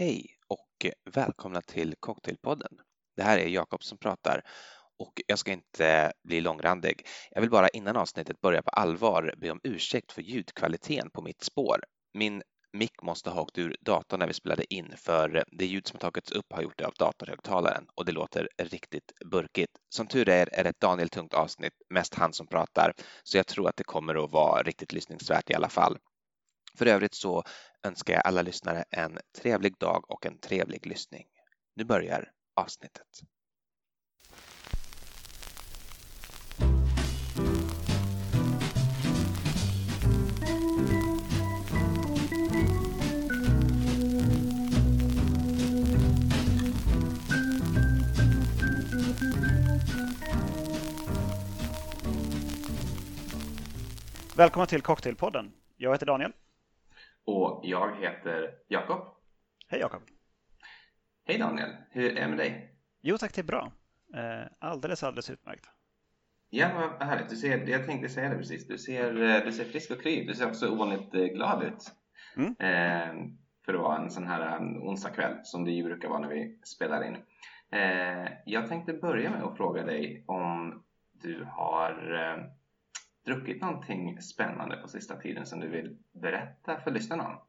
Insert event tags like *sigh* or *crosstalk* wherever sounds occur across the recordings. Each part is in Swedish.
Hej och välkomna till Cocktailpodden. Det här är Jakob som pratar och jag ska inte bli långrandig. Jag vill bara innan avsnittet börja på allvar be om ursäkt för ljudkvaliteten på mitt spår. Min mick måste ha åkt ur datorn när vi spelade in för det ljud som tagits upp har gjort det av datorhögtalaren och det låter riktigt burkigt. Som tur är är det ett Daniel tungt avsnitt, mest han som pratar, så jag tror att det kommer att vara riktigt lyssningsvärt i alla fall. För övrigt så önskar jag alla lyssnare en trevlig dag och en trevlig lyssning. Nu börjar avsnittet. Välkomna till Cocktailpodden. Jag heter Daniel. Och jag heter Jakob. Hej Jakob. Hej Daniel, hur är det med dig? Jo tack, det är bra. Eh, alldeles, alldeles utmärkt. Ja, vad härligt. Du ser, jag tänkte säga det precis. Du ser, eh, du ser frisk och kry. Du ser också ovanligt eh, glad ut. Mm. Eh, för att vara en sån här onsdagkväll som det ju brukar vara när vi spelar in. Eh, jag tänkte börja med att fråga dig om du har druckit någonting spännande på sista tiden som du vill berätta för lyssnarna om?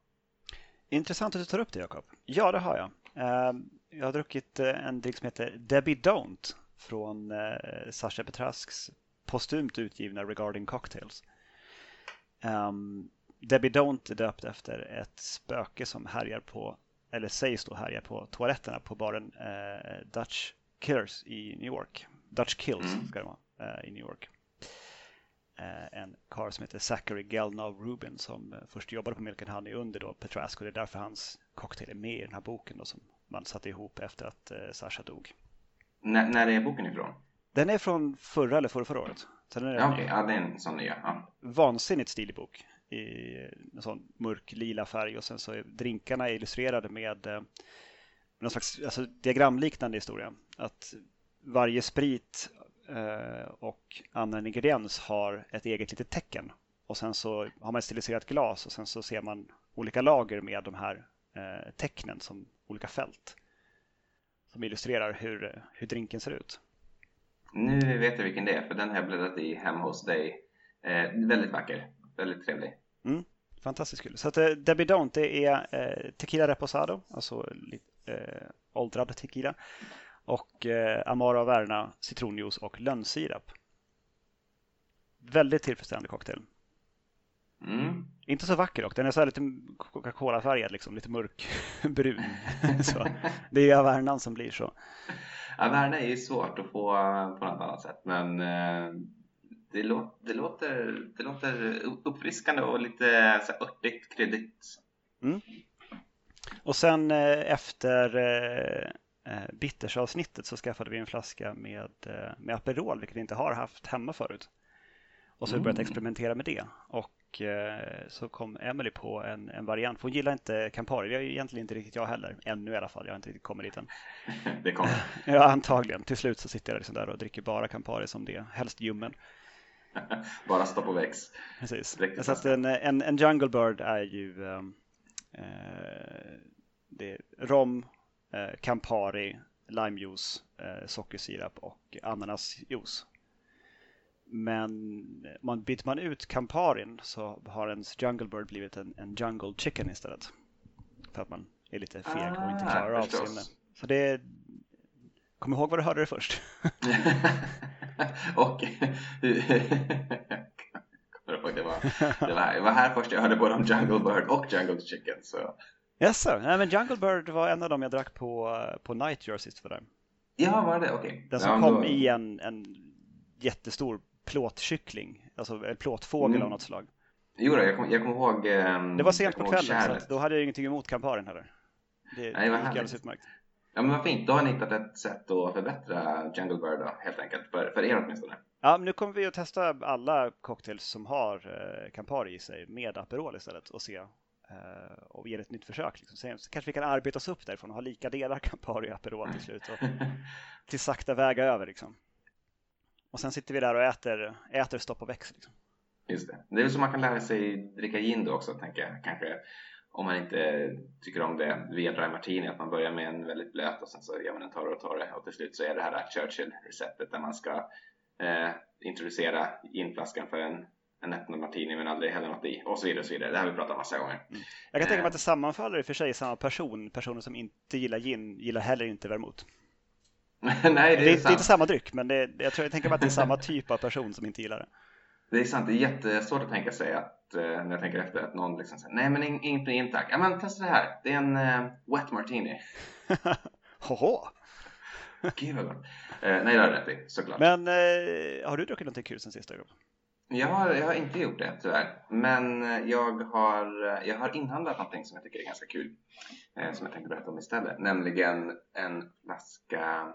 Intressant att du tar upp det Jakob. Ja, det har jag. Ehm, jag har druckit eh, en dryck som heter Debbie Don't från eh, Sasha Petrasks postumt utgivna Regarding Cocktails. Um, Debbie Don't är döpt efter ett spöke som härjar på, eller sägs då härja på toaletterna på baren uh, Dutch Killers i New York. Dutch Kills mm. ska det vara i New York. Eh, en karl som heter Zachary Gelnov Rubin som eh, först jobbade på Milk and Honey under då Petrask och det är därför hans cocktail är med i den här boken då, som man satte ihop efter att eh, Sasha dog. N när är boken ifrån? Den är från förra eller förra, förra året. Okej, okay. ja, det är en sån nya. Ja. Vansinnigt stilig bok i en sån mörk lila färg och sen så är drinkarna illustrerade med eh, någon slags alltså, diagramliknande historia. Att varje sprit och annan ingrediens har ett eget litet tecken. Och sen så har man stiliserat glas och sen så ser man olika lager med de här eh, tecknen som olika fält. Som illustrerar hur, hur drinken ser ut. Nu vet jag vilken det är för den har jag bläddrat i hemma hos dig. Eh, väldigt vacker, väldigt trevlig. Mm, fantastiskt kul. Så att, eh, Debbie Don't det är eh, Tequila Reposado, alltså eh, åldrad tequila och eh, Amara Verna citronjuice och lönnsirap. Väldigt tillfredsställande cocktail. Mm. Inte så vacker dock. Den är så lite Coca-Cola-färgad, liksom, lite mörkbrun. *laughs* *laughs* det är Avernan som blir så. Averna är ju svårt att få på något annat sätt, men eh, det, lå det, låter, det låter uppfriskande och lite så här örtigt, kryddigt. Mm. Och sen eh, efter eh, bittersavsnittet så skaffade vi en flaska med, eh, med Aperol, vilket vi inte har haft hemma förut. Och så har vi börjat mm. experimentera med det. Och eh, så kom Emily på en, en variant. För hon gillar inte Campari. Det är egentligen inte riktigt jag heller. Ännu i alla fall. Jag har inte riktigt kommit dit än. *laughs* Det kommer. *laughs* ja, antagligen. Till slut så sitter jag liksom där och dricker bara Campari som det. Helst ljummen. *laughs* bara stopp och väx. Precis. Så att en, en, en Jungle Bird är ju ehm, eh, det är rom, eh, Campari, limejuice, eh, sockersirap och ananasjuice. Men man, byter man ut Camparin så har ens Jungle Bird blivit en, en Jungle Chicken istället. För att man är lite feg och inte ah, klarar av sin... Så det Kom ihåg vad du hörde det först. *laughs* och *laughs* det var, det, var, det var här först jag hörde både om Jungle Bird och Jungle Chicken. Så Jaså? Nej, men Jungle Bird var en av dem jag drack på, på Nightjar sist för det. Ja, var det? Okej. Okay. Den som ja, kom då... i en, en jättestor plåtkyckling, alltså en plåtfågel mm. av något slag. Jo, jag kommer kom ihåg... Um, det var sent på kvällen, så då hade jag ingenting emot Camparen heller. Det, Nej, det gick alldeles utmärkt. Ja, men vad fint. Då har ni hittat ett sätt att förbättra Jungle Bird då, helt enkelt. För, för er åtminstone. Ja, men nu kommer vi att testa alla cocktails som har eh, Campari i sig med Aperol istället och se och ger ett nytt försök. Liksom. Så kanske vi kan arbeta oss upp därifrån och ha lika delar *laughs* Campari och Aperol till slut. Och *laughs* till sakta väga över liksom. Och sen sitter vi där och äter, äter stopp och väx. Liksom. Just det. Det är väl så man kan lära sig dricka gin då också, tänker jag. Kanske om man inte tycker om det via dry martini, att man börjar med en väldigt blöt och sen så gör man en torrare och torrare och till slut så är det här Churchill-receptet där man ska eh, introducera ginflaskan för en, en martini men aldrig hälla något i och så vidare och så vidare. Det har vi pratat om massa gånger. Mm. Jag kan tänka mig att det sammanfaller i och för sig samma person. Personer som inte gillar gin gillar heller inte vermouth. *laughs* Nej, det, är, det, det är inte samma dryck, men det, jag, tror, jag tänker mig att det är samma *laughs* typ av person som inte gillar det. Det är sant, det är jättesvårt att tänka sig att eh, när jag tänker efter att någon liksom säger nej men inget in tack. Ja men testa det här, det är en uh, wet martini. *laughs* Hoho! Gud vad gott. Eh, nej det har du rätt i, såklart. Men eh, har du druckit någonting kul sen sista gången? Jag har, jag har inte gjort det tyvärr. Men eh, jag har, eh, jag har inhandlat någonting som jag tycker är ganska kul. Eh, som jag tänkte berätta om istället. Nämligen en flaska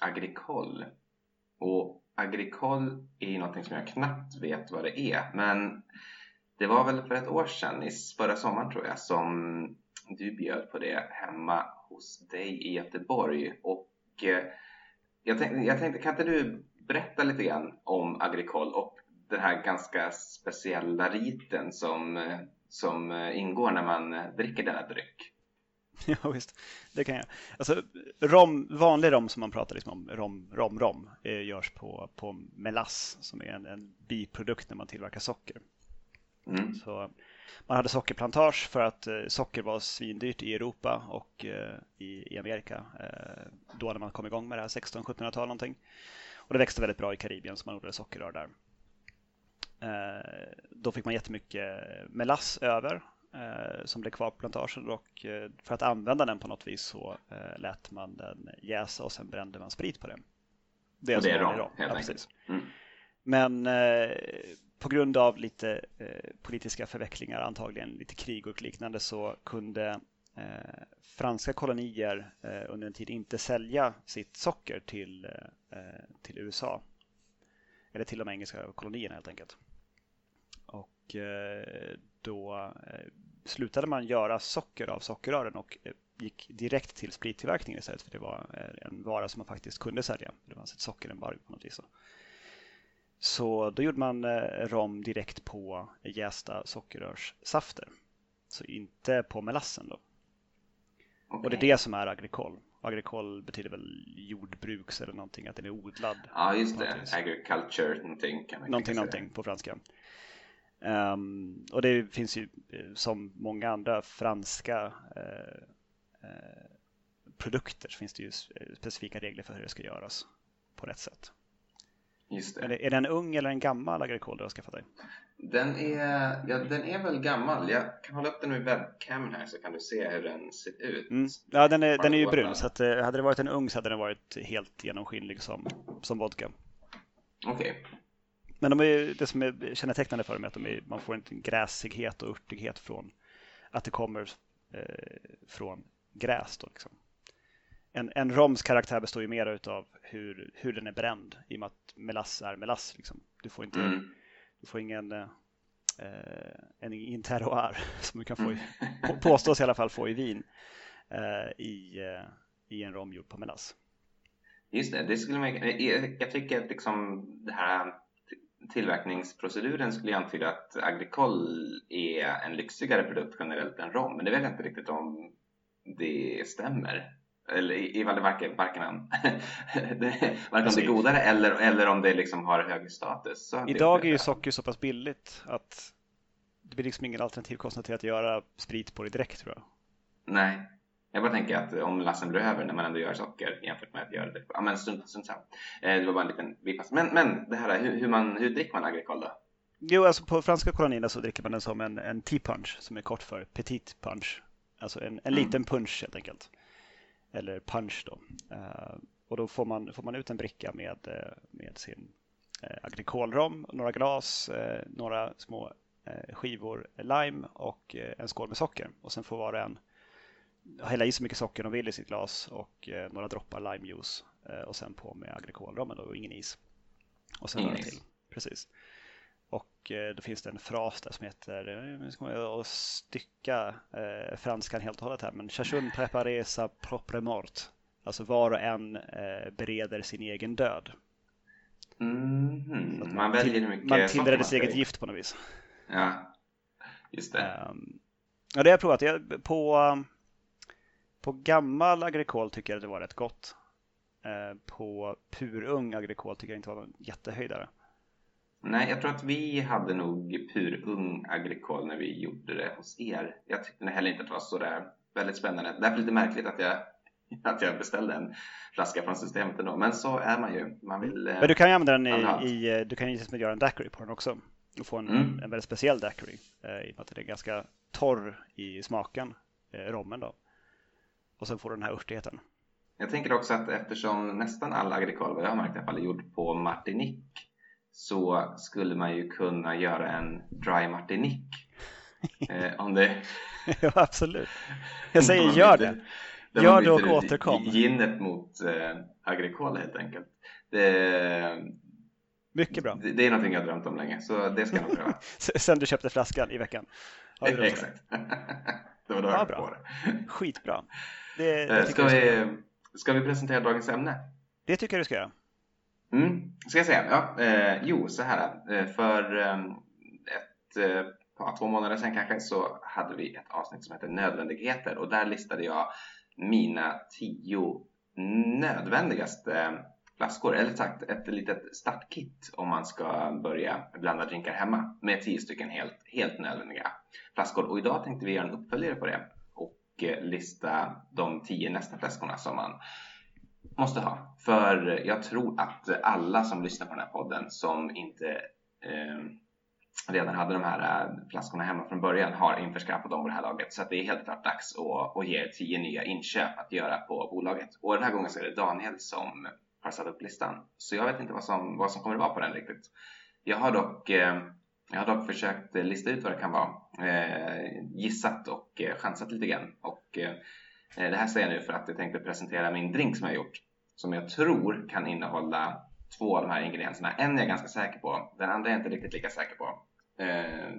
Agricol Och Agricol är ju någonting som jag knappt vet vad det är. Men det var väl för ett år sedan, i förra sommaren tror jag, som du bjöd på det hemma hos dig i Göteborg. Och eh, jag tänkte, jag tänkte, kan inte du berätta lite grann om Agricol och den här ganska speciella riten som, eh, som eh, ingår när man dricker denna dryck? *laughs* Ja visst, det kan jag. Alltså, rom, vanlig rom som man pratar liksom om, rom, rom, rom, eh, görs på, på melass som är en, en biprodukt när man tillverkar socker. Mm. Så man hade sockerplantage för att eh, socker var svindyrt i Europa och eh, i, i Amerika eh, då när man kom igång med det här 16-1700-tal någonting. Och det växte väldigt bra i Karibien så man odlade sockerrör där. Eh, då fick man jättemycket melass över eh, som blev kvar på plantagen och eh, för att använda den på något vis så lät man den jäsa och sen brände man sprit på det. Det är, och det är rom, ja, enkelt. Mm. Men på grund av lite politiska förvecklingar, antagligen lite krig och liknande, så kunde eh, franska kolonier under en tid inte sälja sitt socker till, till USA. Eller till de engelska kolonierna helt enkelt. Och eh, då eh, slutade man göra socker av sockerrören och eh, gick direkt till sprittillverkningen istället för det var en vara som man faktiskt kunde sälja. Det var ett sockerembargo på något vis. Så då gjorde man rom direkt på jästa sockerrörssafter. Så inte på melassen då. Okay. Och det är det som är agrikol. Agrikol betyder väl jordbruks eller någonting, att den är odlad. Ja, just det. Agriculture, någonting kan man Någonting, någonting på franska. Um, och det finns ju eh, som många andra franska uh, uh, produkter så finns det ju specifika regler för hur det ska göras på rätt sätt. Just det. Är, det, är det en ung eller en gammal agricol du har skaffat dig? Den är, ja, den är väl gammal. Jag kan hålla upp den med webcamen här så kan du se hur den ser ut. Mm. Ja, den är, den är ju brun så att, hade det varit en ung så hade den varit helt genomskinlig som, som vodka. Okej. Okay. Men de är, det som är kännetecknande för dem är att de är, man får en gräsighet och örtighet från att det kommer eh, från gräs. Då, liksom. en, en roms karaktär består ju mer av hur, hur den är bränd i och med att melass är melass. Liksom. Du får inte mm. Du får ingen eh, en interroir *laughs* som du kan få i, *laughs* på, påstås i alla fall få i vin eh, i, eh, i en rom gjord på melass. Just det, det skulle man, jag, jag tycker att liksom det här tillverkningsproceduren skulle antyda att Agricole är en lyxigare produkt generellt än rom, men det vet jag inte riktigt om det stämmer. Eller i det varken, varken, *laughs* varken om det är godare eller, eller om det liksom har högre status. Idag är ju socker så pass billigt att det blir liksom ingen alternativkostnad till att göra sprit på det direkt tror jag. Nej, jag bara tänker att om lassen blir över när man ändå gör socker jämfört med att göra det. Ja, men strunt, strunt samma. Eh, det var bara en liten bipass. Men, men det här, hur, hur, man, hur dricker man agricole då? Jo, alltså på franska kolonierna så dricker man den som en, en tea punch som är kort för petit punch. Alltså en, en mm. liten punch helt enkelt. Eller punch då. Uh, och då får man, får man ut en bricka med, eh, med sin uh, agrikolrom, några glas, uh, några små skivor lime och en skål med socker. Och sen får var och en hälla i så mycket socker de vill i sitt glas och eh, några droppar limejuice eh, och sen på med agrikolrommen och ingen is. Och sen ingen till. Precis. Och eh, då finns det en fras där som heter, nu ska jag stycka eh, franskan helt och hållet här, men chachun préparé sa propre mort. Alltså var och en eh, bereder sin egen död. Mm, man, man väljer mycket Man tillbereder sitt eget gift på något vis. Ja, just det. Um, Ja, det har jag provat. Jag, på, på gammal agrikol tycker jag det var rätt gott. Eh, på purung agrikol tycker jag inte var någon jättehöjdare. Nej, jag tror att vi hade nog purung agrikol när vi gjorde det hos er. Jag tyckte heller inte att det var så där väldigt spännande. Därför lite märkligt att jag, att jag beställde en flaska från systemet ändå. Men så är man ju. Man vill, Men du kan ju använda den i, i du kan ju göra en daiquiri på den också. Och få en, mm. en väldigt speciell daiquiri. Eh, I och med att den är ganska torr i smaken, eh, rommen då. Och så får du den här örtigheten. Jag tänker också att eftersom nästan alla agrikol, vad jag har märkt i alla fall, är gjord på Martinique så skulle man ju kunna göra en dry Martinique. *laughs* eh, om det... ja, absolut. Jag säger gör det. Gör det och återkom. Ginnet mot eh, agrikol helt enkelt. Det, Mycket bra. Det, det, är någonting jag drömt om länge, så det ska jag nog pröva. *laughs* Sen du köpte flaskan i veckan? Exakt. *laughs* det var då jag ja, bra. på det. Skitbra. Det, det ska, vi, ska vi presentera dagens ämne? Det tycker jag du ska göra. Mm, ska jag säga. Ja, eh, jo, så här. Eh, för eh, ett eh, par, två månader sedan kanske så hade vi ett avsnitt som heter Nödvändigheter och där listade jag mina tio nödvändigaste flaskor, eller sagt ett litet startkit om man ska börja blanda drinkar hemma med tio stycken helt, helt nödvändiga flaskor. Och idag tänkte vi göra en uppföljare på det och eh, lista de tio nästa flaskorna som man måste ha. För jag tror att alla som lyssnar på den här podden som inte eh, redan hade de här eh, flaskorna hemma från början har införskaffat dem på det här laget. Så det är helt klart dags att, att ge tio nya inköp att göra på bolaget. Och den här gången så är det Daniel som har satt upp listan. Så jag vet inte vad som, vad som kommer att vara på den riktigt. Jag har dock, eh, jag har dock försökt lista ut vad det kan vara. Eh, gissat och eh, chansat lite grann. Och, eh, det här säger jag nu för att jag tänkte presentera min drink som jag har gjort. Som jag tror kan innehålla två av de här ingredienserna. En är jag ganska säker på, den andra är jag inte riktigt lika säker på. Eh,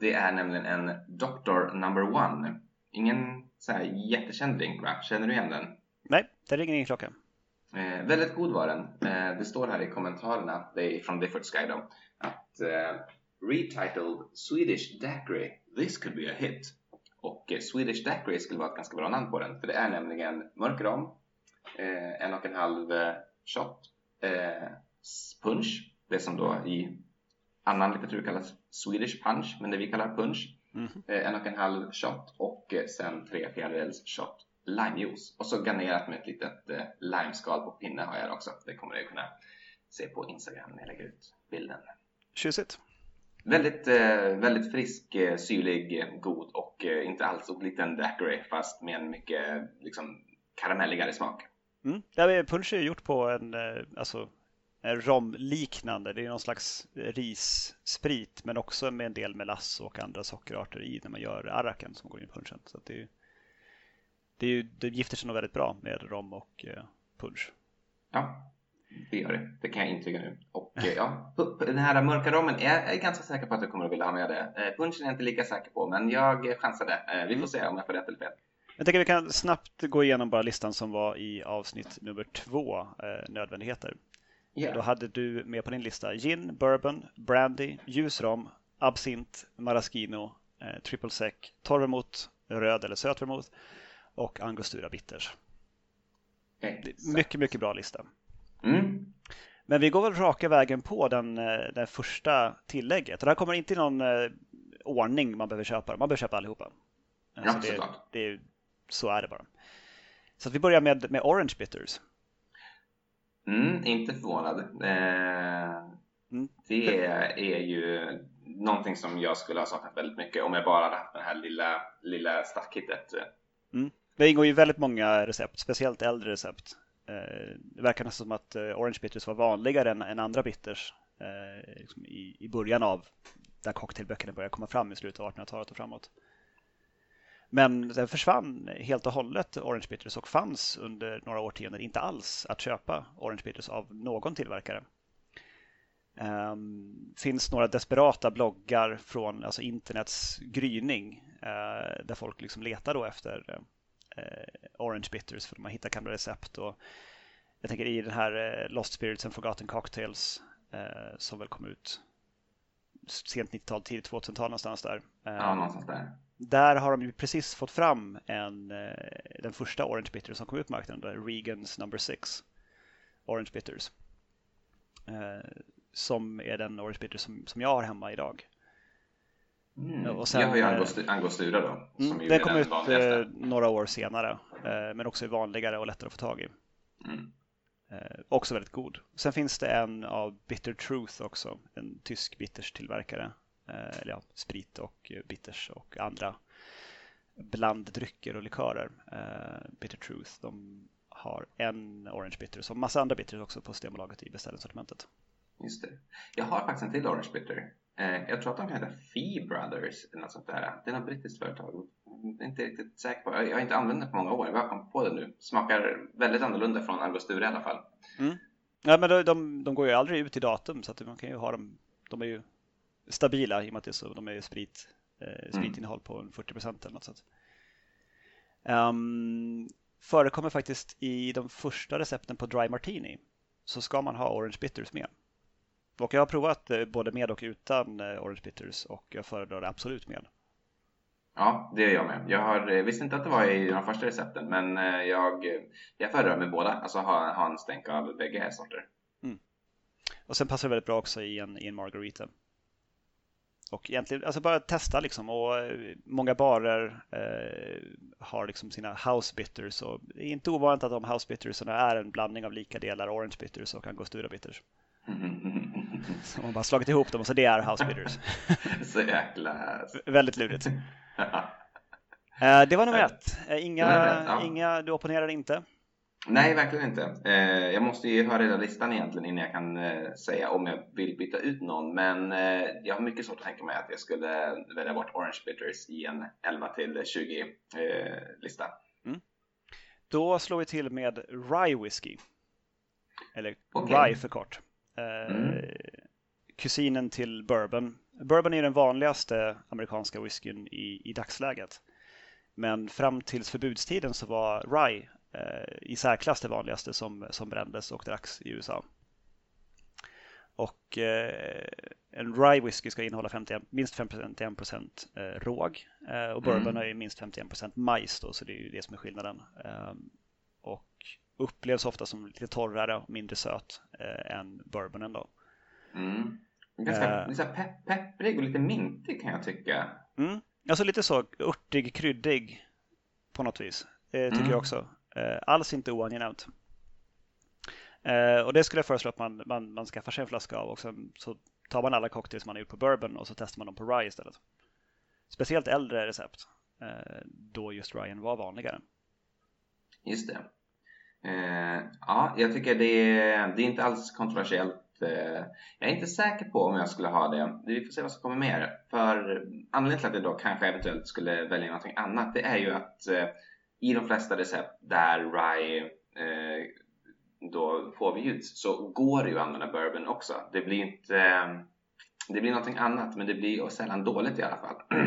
det är nämligen en Dr. Number One. Ingen så här jättekänd drink va? Känner du igen den? Nej, det ringer ingen klocka. Eh, väldigt god var den. Eh, det står här i kommentarerna, det är från Difford Sky då, att eh, Retitled Swedish Daiquiri, this could be a hit. Och eh, Swedish Daiquiri skulle vara ett ganska bra namn på den, för det är nämligen mörk rom, eh, en och en halv eh, shot eh, punch, det som då i annan litteratur kallas Swedish punch, men det vi kallar punch. Mm. en och en halv shot och sen tre fjärdedels shot limejuice. Och så garnerat med ett litet eh, limeskal på pinne har jag också. Det kommer ni kunna se på Instagram när jag lägger ut bilden. Tjusigt. Väldigt, eh, väldigt frisk, eh, syrlig, god och eh, inte alls olik en daiquiri fast med en mycket liksom, karamelligare smak. Mm. Ja, punch är gjort på en, eh, alltså, en romliknande, det är någon slags rissprit men också med en del melass och andra sockerarter i när man gör arraken som går in i punchen. Så det är det, är det gifter sig nog väldigt bra med rom och eh, punch. Ja, det gör det. Det kan jag intyga nu. Och eh, ja, den här mörka rommen, jag är ganska säker på att du kommer att vilja ha med det. Eh, punchen är jag inte lika säker på, men jag chansade. Eh, vi får mm. se om jag får rätt eller fel. Jag tänker vi kan snabbt gå igenom bara listan som var i avsnitt nummer två, eh, nödvändigheter. Yeah. Då hade du med på din lista gin, bourbon, brandy, ljusrom, absint, maraschino, eh, triple sec, torrvermouth, röd eller söt vermouth, och Angostura Bitters. Mycket, mycket bra lista. Mm. Men vi går väl raka vägen på den, eh, den första tillägget. Och det här kommer inte i någon eh, ordning man behöver köpa. Man behöver köpa allihopa. Eh, ja, så, det, det, så är det bara. Så vi börjar med, med Orange Bitters. Mm, inte förvånad. Eh, mm. Det är ju någonting som jag skulle ha saknat väldigt mycket om jag bara hade haft det här lilla, lilla startkittet. Mm. Det ingår ju väldigt många recept, speciellt äldre recept. Eh, det verkar nästan som att eh, Orange Bitters var vanligare än, än andra bitters eh, liksom i, i början av där cocktailböckerna började komma fram i slutet av 1800-talet och framåt. Men den försvann helt och hållet, Orange Bitters, och fanns under några årtionden inte alls att köpa Orange Bitters av någon tillverkare. Um, finns några desperata bloggar från alltså internets gryning uh, där folk liksom letar då efter Orange Bitters för man hittar gamla recept. Och jag tänker i den här eh, Lost Spirits and Forgotten Cocktails eh, som väl kom ut sent 90-tal, tidigt 2000-tal någonstans där. Ja, någonstans där. där har de ju precis fått fram en, den första Orange Bitter som kom ut på marknaden, Regans Number 6 Orange Bitters. Som är den Orange Bitter som, som jag har hemma idag. Mm. Och sen, jag har ju Angostura då. Mm, den kom ut vanligaste. några år senare, men också är vanligare och lättare att få tag i. Mm. Eh, också väldigt god. Sen finns det en av Bitter Truth också, en tysk bitterstillverkare. Eh, eller ja, sprit och bitters och andra blanddrycker och likörer. Eh, Bitter Truth, de har en Orange Bitter och massa andra bitters också på Systembolaget i beställningssortimentet. Just det. Jag har faktiskt en till Orange Bitter. Eh, jag tror att de heta Fee Brothers eller något sånt där. Det är något brittiskt företag. Jag är inte riktigt säker på. Jag har inte använt det på många år. Jag bara kom på det nu. Smakar väldigt annorlunda från Angostura i alla fall. Mm. Ja, men de, de, de, går ju aldrig ut i datum så att man kan ju ha dem. De är ju stabila i och med att det är så, de är sprit, eh, mm. spritinnehåll på 40 procent eller något sånt. Um, förekommer faktiskt i de första recepten på Dry Martini så ska man ha Orange Bitters med. Och jag har provat eh, både med och utan eh, Orange Bitters och jag föredrar det absolut med. Ja, det gör jag med. Jag har, eh, visste inte att det var i de första recepten, men jag, jag föredrar med båda. Alltså ha, ha en stänk av bägge sorter. Mm. Och sen passar det väldigt bra också i en, i en margarita. Och egentligen, alltså bara testa liksom. Och många barer eh, har liksom sina house bitters. Och det är inte ovanligt att de house bittersarna är en blandning av lika delar orange bitters och angostura bitters. *laughs* Så man bara slagit ihop dem och så det är House Bitters. *laughs* så jäkla... Väldigt lurigt. *laughs* Eh, det var nummer ett. Eh, inga, ja. inga, du opponerar inte? Nej, verkligen inte. Eh, jag måste ju höra hela listan egentligen innan jag kan säga om jag vill byta ut någon. Men jag har mycket svårt att tänka mig att jag skulle välja bort Orange Bitters i en 11 till 20 lista. Mm. Då slår vi till med Rye Whiskey. Eller okay. Rye för kort. Mm. Kusinen till bourbon. Bourbon är den vanligaste amerikanska whiskyn i, i dagsläget. Men fram till förbudstiden så var rye eh, i särklass det vanligaste som, som brändes och dracks i USA. Och eh, en rye whisky ska innehålla 51, minst 51 procent eh, råg eh, och bourbon mm. är minst 51 procent majs då, så det är ju det som är skillnaden. Eh, upplevs ofta som lite torrare och mindre söt eh, än bourbonen då. Mm. Ganska uh, pepp, pepprig och lite mintig kan jag tycka. Mm. Alltså lite så örtig, kryddig på något vis. Eh, tycker mm. jag också. Eh, alls inte oangenämt. Eh, och det skulle jag föreslå att man, man, man skaffar sig en flaska av och sen så tar man alla cocktails man har gjort på bourbon och så testar man dem på rye istället. Speciellt äldre recept eh, då just ryen var vanligare. Just det. Eh, ja, jag tycker det är, det är inte alls kontroversiellt. Eh, jag är inte säker på om jag skulle ha det. Vi får se vad som kommer mer. För anledningen till att jag då kanske eventuellt skulle välja någonting annat det är ju att eh, i de flesta recept där rye eh, då påbjuds så går det ju att använda bourbon också. Det blir inte eh, det blir någonting annat men det blir sällan dåligt i alla fall. *clears throat*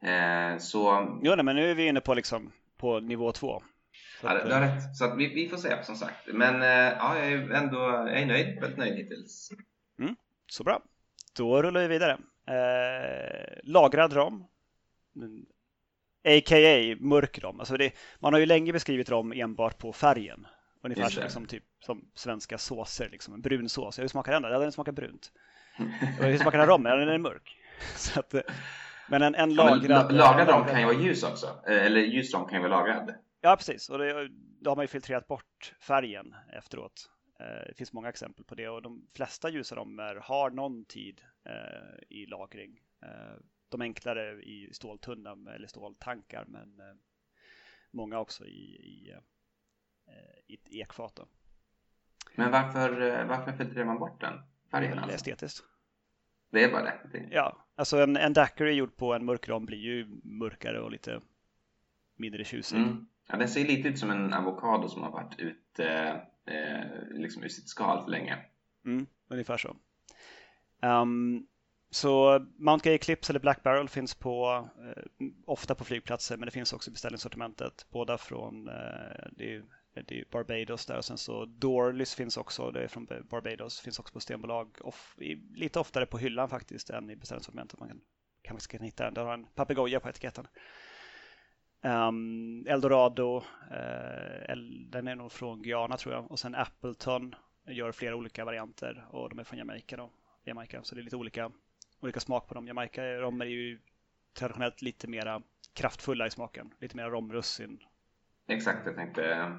eh, så... Jo, nej, men nu är vi inne på liksom på nivå två. Ja, du har rätt. Så vi, vi, får se som sagt. Men eh, ja, jag är ändå jag är nöjd. Väldigt nöjd hittills. Mm, så bra. Då rullar vi vidare. Eh, lagrad rom. A.k.a. mörk rom. Alltså det, man har ju länge beskrivit rom enbart på färgen. Ungefär som, liksom, typ, som svenska såser. Liksom. En brun sås. Hur smakar den? Ja, den smakar brunt. *laughs* Och hur smakar den rom? Den är mörk. *laughs* Så att, men en, en lagrad... Ja, lagrad rom kan ju vara ljus också. Eh, eller ljus rom kan ju vara lagrad. Ja, precis. Och det, då har man ju filtrerat bort färgen efteråt. Eh, det finns många exempel på det och de flesta ljusa romer har någon tid eh, i lagring. Eh, de enklare i ståltunna eller ståltankar men många också i, i, i ekfat. Då. Men varför, varför filtrerar man bort den färgen? Alltså? estetiskt. Det är bara det? Ja, alltså en, en daiquiri gjord på en mörk rom blir ju mörkare och lite mindre tjusig. Mm. Ja, den ser lite ut som en avokado som har varit ute eh, liksom ur sitt skal för länge. Mm, ungefär så. Um, så Mount Gay Eclipse eller Black Barrel finns på, eh, ofta på flygplatser men det finns också i beställningssortimentet. Båda från eh, det är, det är Barbados där och sen så Dorlys finns också, det är från Barbados, finns också på stenbolag. Off, lite oftare på hyllan faktiskt än i beställningssortimentet. Man kan kan, kan hitta den. Det har en papegoja på etiketten. Um, Eldorado, uh, den är nog från Guyana tror jag. Och sen Appleton gör flera olika varianter och de är från Jamaica. Då. Jamaica. Så det är lite olika, olika smak på dem. Jamaica-rom är ju traditionellt lite mera kraftfulla i smaken. Lite mer romrussin. Exakt, jag tänkte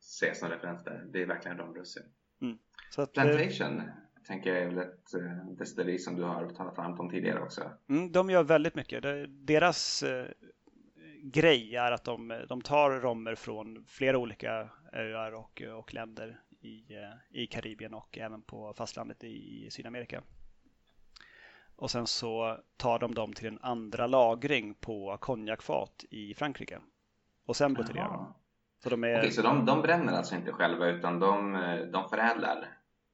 se som referens där. Det är verkligen romrussin. Mm. Att, Plantation eh, tänker jag är väl ett eh, destilleri som du har talat varmt om tidigare också. Mm, de gör väldigt mycket. Deras eh, grej är att de, de tar rommer från flera olika öar och, och länder i, i Karibien och även på fastlandet i Sydamerika. Och sen så tar de dem till en andra lagring på konjakfat i Frankrike. Och sen buteljerar de. Så de är... Okej, så de, de bränner alltså inte själva utan de, de förädlar?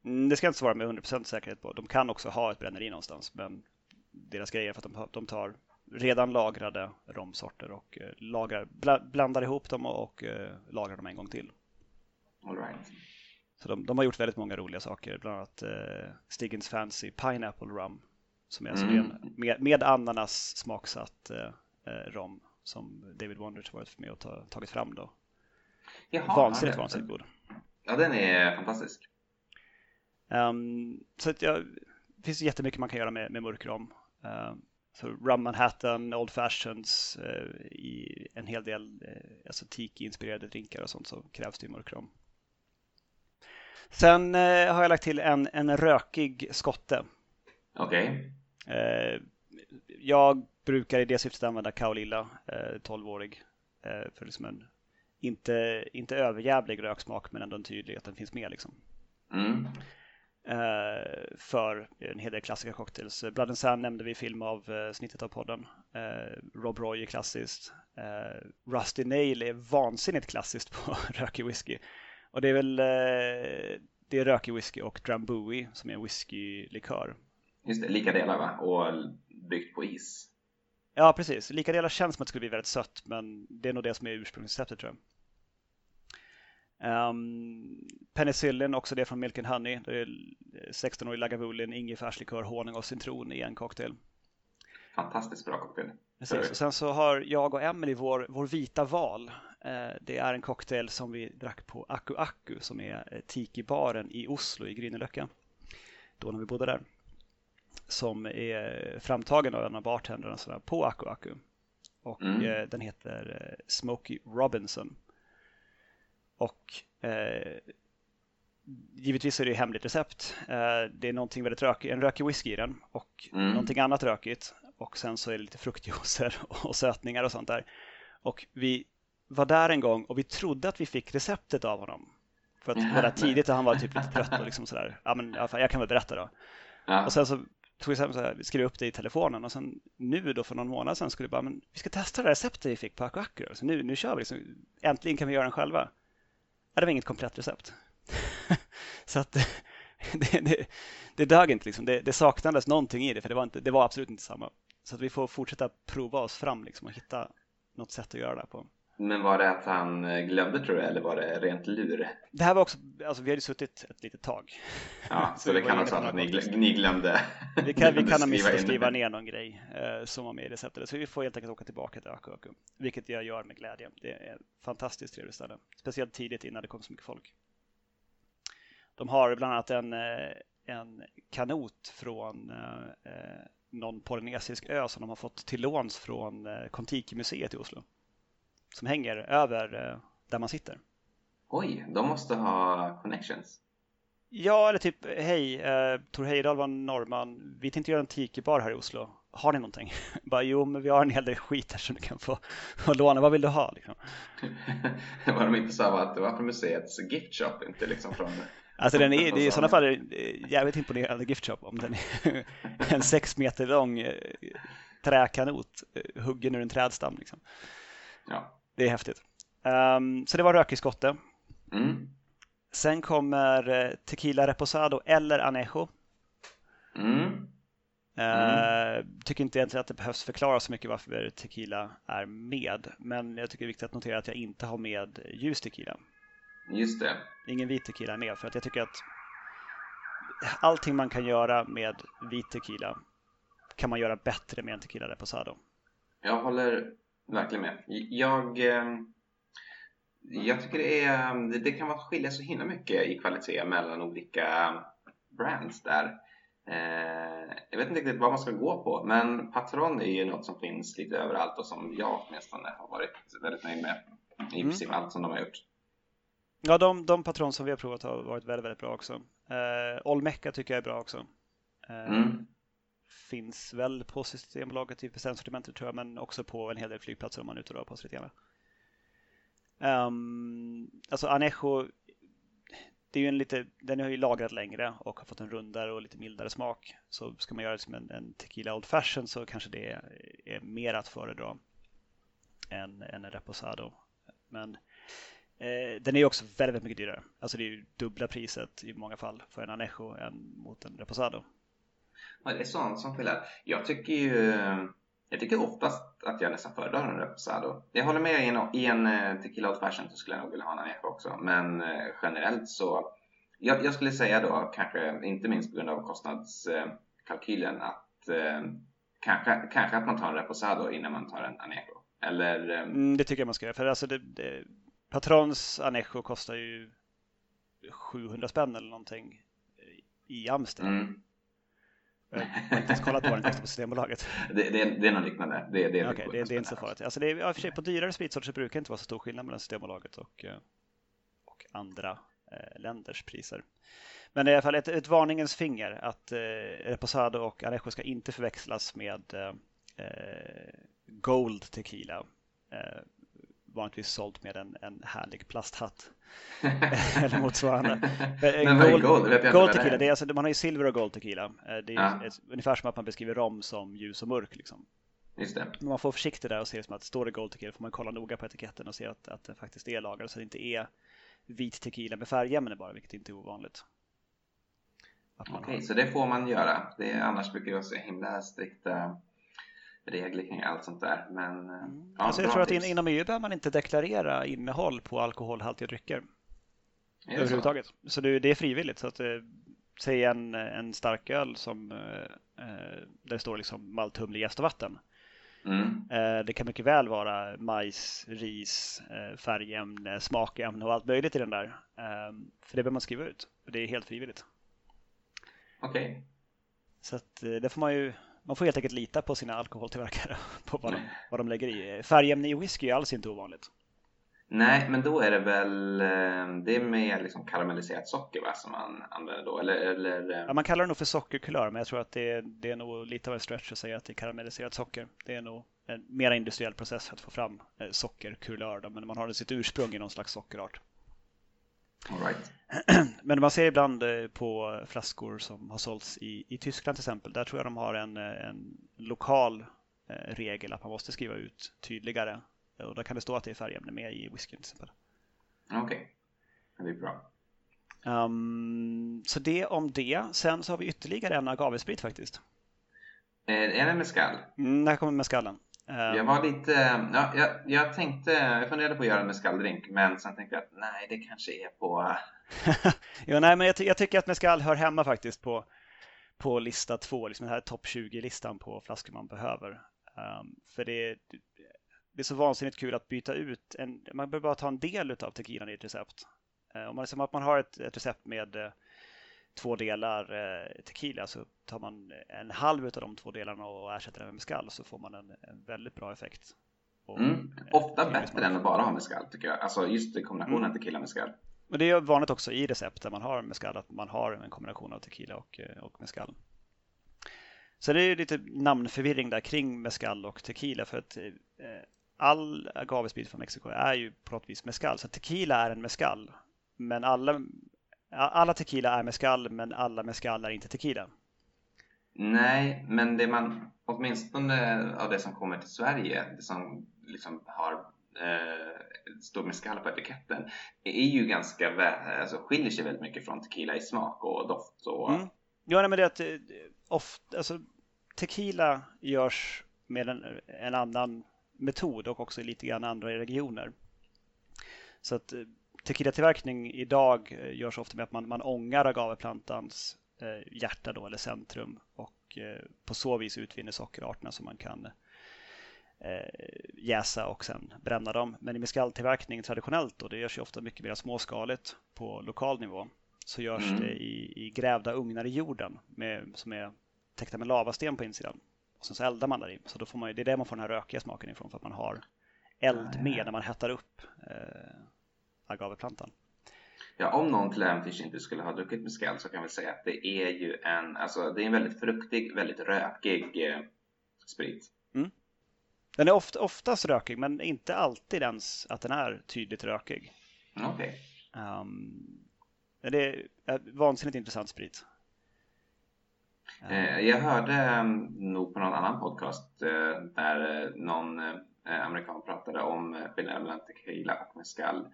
Mm, det ska inte svara med 100% säkerhet på. De kan också ha ett bränneri någonstans men deras grej är för att de, de tar redan lagrade romsorter och eh, lagrar, blandar ihop dem och, eh, lagrar dem en gång till. All right. Så de, de, har gjort väldigt många roliga saker, bland annat eh, Stiggins Fancy Pineapple Rum som är alltså mm. med, med ananas smaksatt eh, eh, rom som David Wondrich varit med och ta, tagit fram då. Jaha, vansinnigt, det, vansinnigt god. Ja, den är fantastisk. Um, så att, ja, det finns jättemycket man kan göra med, med mörkrom. Uh, så Rum Manhattan, Old Fashions, uh, i en hel del alltså tiki-inspirerade drinkar och sånt så krävs det ju mörkrom. Sen uh, har jag lagt till en, en rökig skotte. Okej. Okay. jag brukar i det syftet använda Kaolilla, 12-årig, för liksom en inte, inte överjävlig röksmak men ändå en tydlig att den finns med liksom. Mm. Uh, för en hel del klassiska cocktails. Blood and Sand nämnde vi i film av uh, snittet av podden. Uh, Rob Roy är klassiskt. Rusty Nail är vansinnigt klassiskt på *laughs* rökig whisky. Och det är väl det är rökig whisky och Drambuie som är en whiskylikör. Just det, lika delar va? Och byggt på is. Ja, precis. Lika delar känns som att det skulle bli väldigt sött, men det är nog det som är ursprungsreceptet tror jag. Um, penicillin, också det från Milk and Honey. Det är 16-årig Lagavulin, ingefärslikör, honung och citron i en cocktail. Fantastiskt bra cocktail. Precis. Och sen så har jag och Emily vår, vår vita val. Uh, det är en cocktail som vi drack på Aku Aku som är eh, Tiki-baren i Oslo i Grünerlöcka. Då när vi bodde där. Som är framtagen av en av bartendrarna på Aku Aku. Och mm. uh, den heter Smokey Robinson. Och eh, givetvis är det hemligt recept. Eh, det är någonting väldigt rökigt, en rökig whisky i den och mm. någonting annat rökigt. Och sen så är det lite fruktjuicer *laughs* och sötningar och sånt där. Och vi var där en gång och vi trodde att vi fick receptet av honom. För att det var där *laughs* tidigt och han var typ lite trött och liksom sådär. Ja men jag kan väl berätta då. Ja. Och sen så tog jag så här, skrev upp det i telefonen och sen nu då för någon månad sedan skulle vi bara, men vi ska testa det receptet vi fick på Aku. Så nu, nu kör vi liksom, äntligen kan vi göra den själva det var inget komplett recept. *laughs* så att *laughs* det, det, det dög inte liksom. Det, det, saknades någonting i det för det var, inte, det var absolut inte samma. Så att vi får fortsätta prova oss fram liksom och hitta något sätt att göra det på. Men var det att han eh, glömde tror du eller var det rent lur? Det här var också, alltså vi hade suttit ett litet tag. Ja, så, så det kan vara att ni, glömde, ni glömde Vi kan, vi *laughs* kan ha missat att skriva ner någon grej eh, som var med i receptet. Så vi får helt enkelt åka tillbaka till Aku vilket jag gör med glädje. Det är ett fantastiskt trevligt ställe, speciellt tidigt innan det kom så mycket folk. De har bland annat en, eh, en kanot från eh, eh, någon polynesisk ö som de har fått till låns från Kontiki-museet i Oslo som hänger över eh, där man sitter. Oj, de måste ha connections. Ja, eller typ hej, eh, Tor Heyerdahl var norrman. Vi tänkte göra en tiki-bar här i Oslo. Har ni någonting? *laughs* Bara, jo, men vi har en hel del skit här som du kan få, *laughs* få låna. Vad vill du ha? Liksom. *laughs* Vad de inte var att det var från museets gift shop, inte liksom från Alltså den är, är i sådana fall jävligt imponerande gift shop om den är en sex meter lång eh, träkanot eh, huggen ur en trädstam. Liksom. Ja. Det är häftigt. Um, så det var rökig skotte. Mm. Sen kommer eh, Tequila Reposado eller Anejo. Mm. Uh, tycker inte egentligen att det behövs förklara så mycket varför tequila är med. Men jag tycker det är viktigt att notera att jag inte har med ljus tequila. Just det. Ingen vit tequila är med för att jag tycker att allting man kan göra med vit tequila kan man göra bättre med en tequila reposado. Jag håller verkligen med. Jag, jag tycker det, är, det kan vara skilja så himla mycket i kvalitet mellan olika brands där. Jag vet inte riktigt vad man ska gå på, men Patron är ju något som finns lite överallt och som jag åtminstone har varit väldigt nöjd med i mm. princip allt som de har gjort. Ja, de, de patron som vi har provat har varit väldigt, väldigt bra också. Eh, Olmeca tycker jag är bra också. Eh, mm. Finns väl på Systembolaget typ i presentsortimentet tror jag, men också på en hel del flygplatser om man är ute och rör på sig lite grann. Um, alltså Anejo, det är ju en lite, den har ju lagrat längre och har fått en rundare och lite mildare smak. Så ska man göra det som en, en tequila old fashion så kanske det är, är mer att föredra än, än en reposado. Men eh, den är också väldigt, väldigt mycket dyrare. Alltså det är ju dubbla priset i många fall för en Anejo än mot en Reposado. Ja, det är sånt som skiljer. Jag tycker ju jag tycker oftast att jag nästan föredrar en Reposado. Jag håller med i en, i en eh, Tequila Old Fashion så skulle jag nog vilja ha en Anejo också. Men eh, generellt så jag, jag, skulle säga då kanske inte minst på grund av kostnadskalkylen att eh, kanske, kanske att man tar en Reposado innan man tar en Anejo. Eller? Mm, det tycker jag man ska göra. För alltså det, det, Patrons Anejo kostar ju 700 spänn eller någonting i Amsterdam. Mm. Jag har inte ens kollat på vad den kostar på Systembolaget. *laughs* Det, det, det är något liknande. Det, det, är, okay, det, det är inte så farligt. Alltså det är, för sig, på dyrare spritsorter brukar det inte vara så stor skillnad mellan Systembolaget och, eh, och andra eh, länders priser. Men i alla fall ett, ett varningens finger att eh, Reposado och Anejo ska inte förväxlas med eh, eh Gold Tequila. Eh, vanligtvis sålt med en, en härlig plasthatt. *laughs* *laughs* Eller motsvarande. Men vad är gold? Vet gold tequila, det är alltså, man har ju silver och gold tequila. Eh, det är ja. ett, ungefär som att man beskriver rom som ljus och mörk. Liksom. Just det. Men man får försiktig där och se det som att står det gold tequila får man kolla noga på etiketten och se att, att det faktiskt är lagrad så att det inte är vit tequila med färgämne bara, vilket inte är ovanligt. Okej, okay, så det får man göra. Det är, annars brukar det vara så himla strikta regler kring allt sånt där. Men, eh, mm. ja, alltså jag tror att inom EU behöver man inte deklarera innehåll på alkoholhaltiga drycker. Är överhuvudtaget. Så, så det, det, är frivilligt. Så att, eh, säg en, en starköl som, eh, där det står liksom malt, humle, jäst och vatten. Mm. Det kan mycket väl vara majs, ris, färgämne, smakämne och allt möjligt i den där. För det behöver man skriva ut. Det är helt frivilligt. Okej. Okay. Så att det får man ju man får helt enkelt lita på sina alkoholtillverkare *laughs* på vad de, vad de lägger i. Färgämne i whisky är alls inte ovanligt. Nej, men då är det väl eh, det är med liksom karamelliserat socker va, som man använder då? Eller, eller... Eh? Ja, man kallar det nog för sockerkulör, men jag tror att det är, det är nog lite av en stretch att säga att det är karamelliserat socker. Det är nog en mer industriell process för att få fram eh, sockerkulör, men man har sitt ursprung i någon slags sockerart. Right. *clears throat* Men man ser ibland eh, på flaskor som har sålts i, i Tyskland till exempel. Där tror jag de har en, eh, en lokal eh, regel att man måste skriva ut tydligare. Och då kan det stå att det är färgämne med i whiskyn till exempel. Okej, okay. det är bra. Um, så det om det. Sen så har vi ytterligare en agavesprit faktiskt. Är det mescal? Mm, där kommer mescallen. Jag var lite, ja, jag, jag tänkte, jag funderade på att göra en mescaldrink men sen tänkte jag att nej det kanske är på... *laughs* jo, nej men jag, jag, tycker att mescal hör hemma faktiskt på, på lista två, liksom den här topp 20-listan på flaskor man behöver. Um, för det, det är så vansinnigt kul att byta ut, en, man behöver bara ta en del av tequilan i ett recept. Uh, om man, liksom, att man har ett, ett recept med uh, två delar eh, tequila så tar man en halv av de två delarna och ersätter den med mescal så får man en, en väldigt bra effekt. Och, mm. Ofta bättre än att bara ha mescal tycker jag. Alltså just kombinationen mm. tequila och mescal. Men det är vanligt också i recept där man har mescal att man har en kombination av tequila och, eh, och mescal. Så det är lite namnförvirring där kring mescal och tequila för att eh, all agavesprit från Mexiko är ju på något vis mescal. Så tequila är en mescal. Men alla alla tequila är mescal, men alla mescal är inte tequila. Nej, men det man, åtminstone av det som kommer till Sverige, det som liksom har eh, står mescal på etiketten, är ju ganska, alltså skiljer sig väldigt mycket från tequila i smak och doft. Och... Mm. Ja, men det är att eh, ofta, alltså, tequila görs med en, en annan metod och också lite grann andra regioner. Så att eh, tequila-tillverkning idag eh, görs ofta med att man, man ångar agaveplantans eh, hjärta då, eller centrum och och eh, på så vis utvinner sockerarterna som man kan eh, jäsa och sen bränna dem. Men i mescaltillverkning traditionellt då, det görs ju ofta mycket mer småskaligt på lokal nivå. Så görs mm. det i, i, grävda ugnar i jorden med, som är täckta med lavasten på insidan. Och sen så eldar man där i. Så då får man, det är där man får den här rökiga smaken ifrån för att man har eld med när man hettar upp eh, agaveplantan. Ja, om någon äventyrs inte skulle ha druckit mescal så kan vi säga att det är ju en, alltså det är en väldigt fruktig, väldigt rökig eh, sprit. Mm. Den är oft, oftast rökig men inte alltid ens att den är tydligt rökig. Okej. Okay. Um, det är vansinnigt intressant sprit. Uh, jag hörde um, nog på någon annan podcast uh, där uh, någon amerikan pratade om skillnaden mellan tequila och mescal.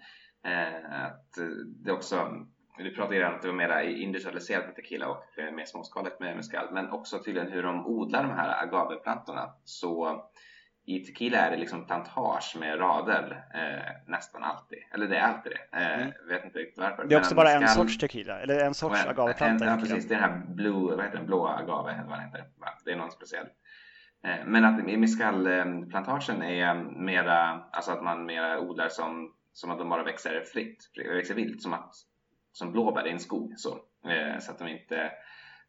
Att det också du pratade redan om att det var mer industrialiserat med tequila och mer småskaligt med mescal men också tydligen hur de odlar de här agaveplantorna så i tequila är det liksom plantage med rader eh, nästan alltid. Eller det är alltid det. Eh, mm. Vet inte riktigt varför. Det är också bara en sorts tequila, eller en sorts en, agaveplanta. Ja, precis. Det är den här blue, vad heter den? blå agave, eller vad den heter. Det är någon speciell. Eh, men att mescalplantagen är mera, alltså att man mera odlar som, som att de bara växer fritt, växer vilt, som, att, som blåbär i en skog. Så, eh, så att de inte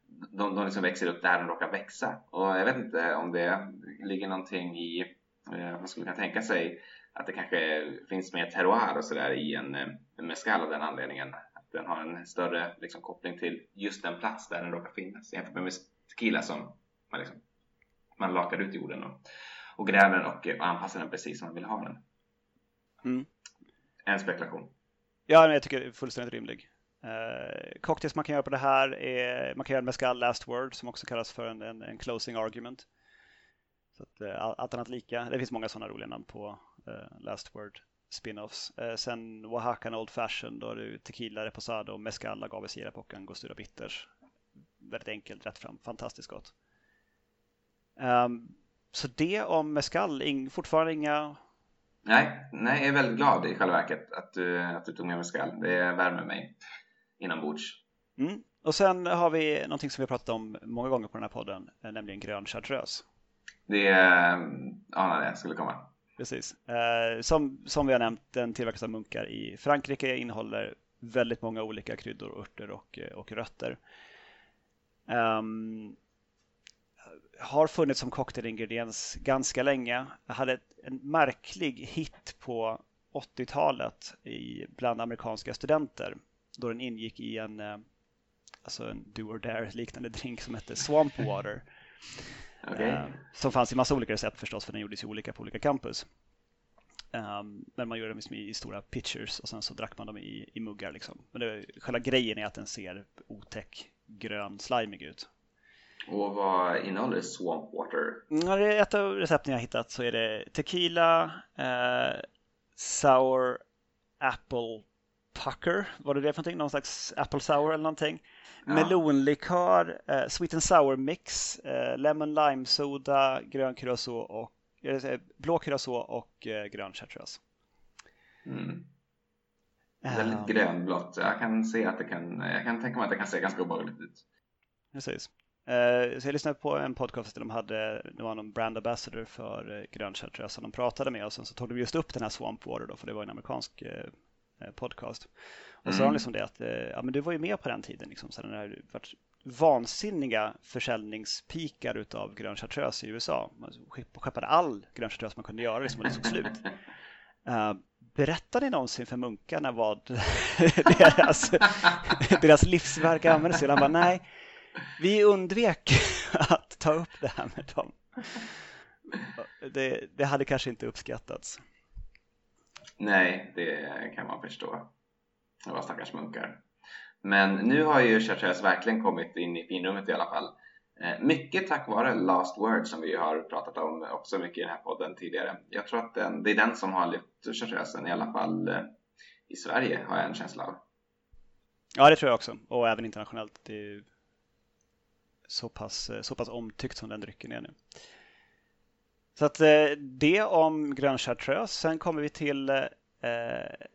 de, de liksom växer upp där de råkar växa. Och jag vet inte om det ligger någonting i, eh, man skulle kunna tänka sig att det kanske finns mer terroir och sådär i en, eh, en mescal av den anledningen. Att den har en större liksom, koppling till just den plats där den råkar finnas jämfört med tequila som man, liksom, man lakar ut jorden och, och gräver den och, eh, och anpassar den precis som man vill ha den. Mm. En spekulation. Ja, jag tycker det är fullständigt rimlig. Uh, cocktails man kan göra på det här är, man kan göra mescal last word som också kallas för en, en, en closing argument. Så att, uh, allt annat lika. Det finns många sådana roliga namn på uh, last word spin-offs. Uh, sen Oaxaca Old Fashion, då är det tequila, reposado, mezcal, agave, sirap och angostura bitters. Väldigt enkelt, rätt fram, fantastiskt gott. Um, så det om mezcal, ing, fortfarande inga Nej, nej, jag är väldigt glad i själva verket att du, att du tog med mezcal. Det värmer mig inombords. Mm. Och sen har vi någonting som vi har pratat om många gånger på den här podden, eh, nämligen grön chartreuse. Det eh, anade jag skulle komma. Precis. Eh, som, som vi har nämnt, den tillverkas av munkar i Frankrike, innehåller väldigt många olika kryddor, örter och, och rötter. Um, har funnits som cocktailingrediens ganska länge. Jag hade en märklig hit på 80-talet bland amerikanska studenter då den ingick i en, eh, alltså en do or dare liknande drink som hette Swamp Water. *laughs* okay. Eh, som fanns i massa olika recept förstås för den gjordes ju olika på olika campus. Um, men man gjorde dem liksom i stora pitchers och sen så drack man dem i, i muggar. Liksom. Men det, själva grejen är att den ser otäck, grön, slimig ut. Och vad innehåller Swamp Water? Ja, det är ett av recepten jag hittat så är det tequila, eh, sour apple pucker, var det det för någonting? Någon slags apple sour eller någonting. Ja. Melonlikör, eh, sweet and sour mix, eh, lemon lime soda, grön curacao och eh, blå curacao och eh, grön chartreuse. Mm. Väldigt um, grönblått. Jag kan se att det kan, jag kan tänka mig att det kan se ganska obehagligt ut. Precis. Eh, så jag lyssnade på en podcast där de hade, det var någon brand ambassador för eh, grön chartreuse som de pratade med och sen så tog de just upp den här Swamp Water då, för det var en amerikansk eh, podcast. Och så mm. sa de liksom det att, ja men du var ju med på den tiden liksom, så den har varit vansinniga försäljningspikar utav grön chartreuse i USA. Man skeppade all grön chartreuse man kunde göra liksom, och det tog slut. Uh, berättade ni någonsin för munkarna vad *laughs* deras, deras livsverk användes till? Han bara, nej, vi undvek *laughs* att ta upp det här med dem. Det, det hade kanske inte uppskattats. Nej, det kan man förstå. Det var stackars munkar. Men nu har ju Chartreuse verkligen kommit in i finrummet i alla fall. Eh, mycket tack vare Last Word som vi har pratat om också mycket i den här podden tidigare. Jag tror att den, det är den som har lyft Chartreusen i alla fall eh, i Sverige har jag en känsla av. Ja, det tror jag också. Och även internationellt. Det är så pass, så pass omtyckt som den drycken är nu. Så att eh, det om grön chartreuse. Sen kommer vi till eh,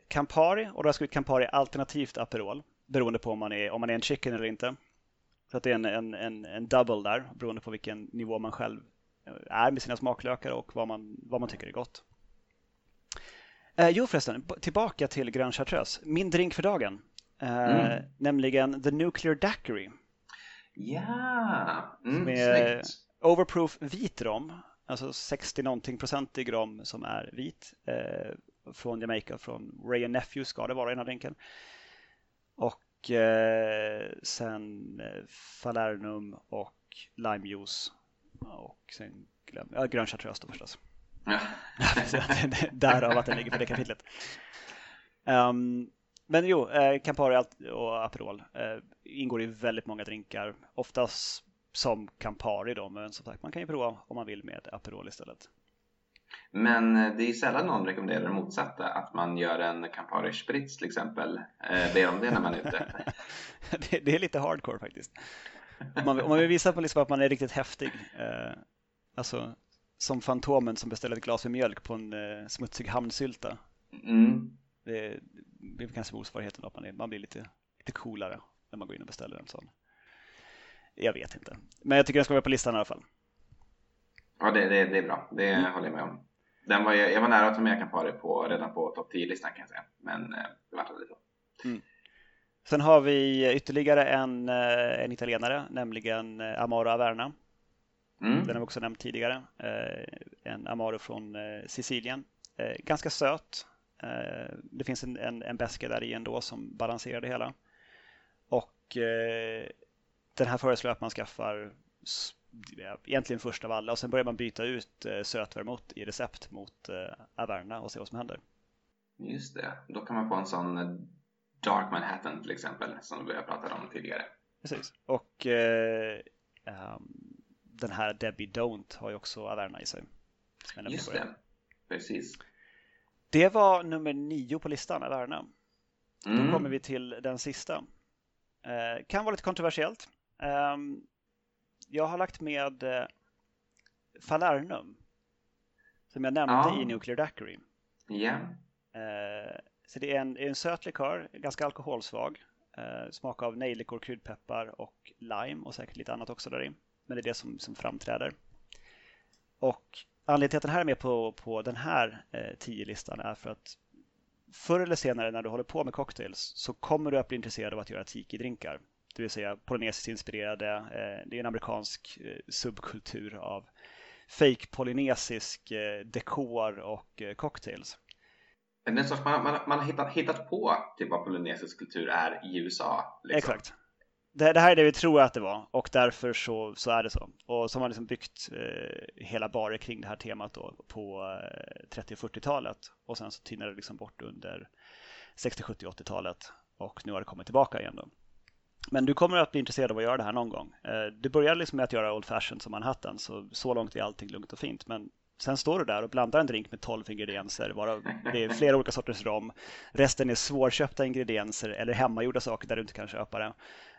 Campari och då har jag skrivit Campari alternativt Aperol beroende på om man är, om man är en chicken eller inte. Så att det är en, en, en, en double där beroende på vilken nivå man själv är med sina smaklökar och vad man, vad man tycker är gott. Eh, jo förresten, tillbaka till grön chartreuse. Min drink för dagen. Eh, mm. Nämligen The Nuclear Daiquiri. Ja, mm, med Overproof vit rom. Alltså 60 någonting procentig rom som är vit. Eh, från Jamaica, från Ray Nephew ska det vara i den här drinken. Och eh, sen eh, Falernum och limejuice. Och sen glöm, ja, grön chartreuse då förstås. Ja. *laughs* *laughs* Därav att den ligger på det kapitlet. Um, men jo, eh, Campari och Aperol eh, ingår i väldigt många drinkar. Oftast som Campari då, men som sagt man kan ju prova om man vill med Aperol istället. Men eh, det är sällan någon rekommenderar det motsatta, att man gör en Campari Spritz till exempel. Eh, ber om det när man är ute. *laughs* det, det, är lite hardcore faktiskt. Om man, om man vill visa på liksom att man är riktigt häftig. Eh, alltså som Fantomen som beställer ett glas med mjölk på en eh, smutsig hamnsylta. Mm. Det, det är kanske motsvarigheten att man, är, man blir lite, lite coolare när man går in och beställer en sån. Jag vet inte. Men jag tycker den ska vara på listan i alla fall. Ja, det, det, det är bra. Det mm. håller jag med om. Den var, jag var nära att ta med Campari på, redan på topp 10-listan kan jag säga. Men eh, det vart aldrig så. Mm. Sen har vi ytterligare en, eh, en italienare, nämligen eh, Amaro Averna. Mm. Den har vi också nämnt tidigare. En Amaro från Sicilien. Ganska söt. Det finns en, en, en beska där i ändå som balanserar det hela. Och den här föreslår att man skaffar egentligen först av alla och sen börjar man byta ut eh, sötvermouth i recept mot eh, Averna och se vad som händer. Just det, då kan man få en sån eh, Dark Manhattan till exempel som vi har pratat om tidigare. Precis, och eh, um, den här Debbie Don't har ju också Averna i sig. Just det, precis. Det var nummer nio på listan, Averna. Mm. Då kommer vi till den sista. Eh, kan vara lite kontroversiellt. Um, jag har lagt med eh, Falernum. Som jag nämnde ja. i Nuclear Daiquiri. Ja. Eh, så det är en, en söt likör, ganska alkoholsvag. Eh, smak av nejlikor, kryddpeppar och lime och säkert lite annat också där i. Men det är det som, som framträder. Och anledningen till att den här är med på, på den här eh, 10-listan är för att förr eller senare när du håller på med cocktails så kommer du att bli intresserad av att göra tiki-drinkar det vill säga polynesiskt inspirerade. Eh, det är en amerikansk eh, subkultur av fake polynesisk eh, dekor och cocktails. Men det sorts man, man, man har hittat, hittat på typ vad polynesisk kultur är i USA. Liksom. Exakt. Det, det, här är det vi tror att det var och därför så, så är det så. Och så har man liksom byggt eh, hela barer kring det här temat då på eh, 30 40-talet och sen så tynade det liksom bort under 60, 70, 80-talet och nu har det kommit tillbaka igen då. Men du kommer att bli intresserad av att göra det här någon gång. Eh, du började liksom med att göra Old Fashion som Manhattan, så så långt är allting lugnt och fint. Men sen står du där och blandar en drink med 12 ingredienser, varav det är flera olika sorters rom. Resten är svårköpta ingredienser eller hemmagjorda saker där du inte kan köpa det.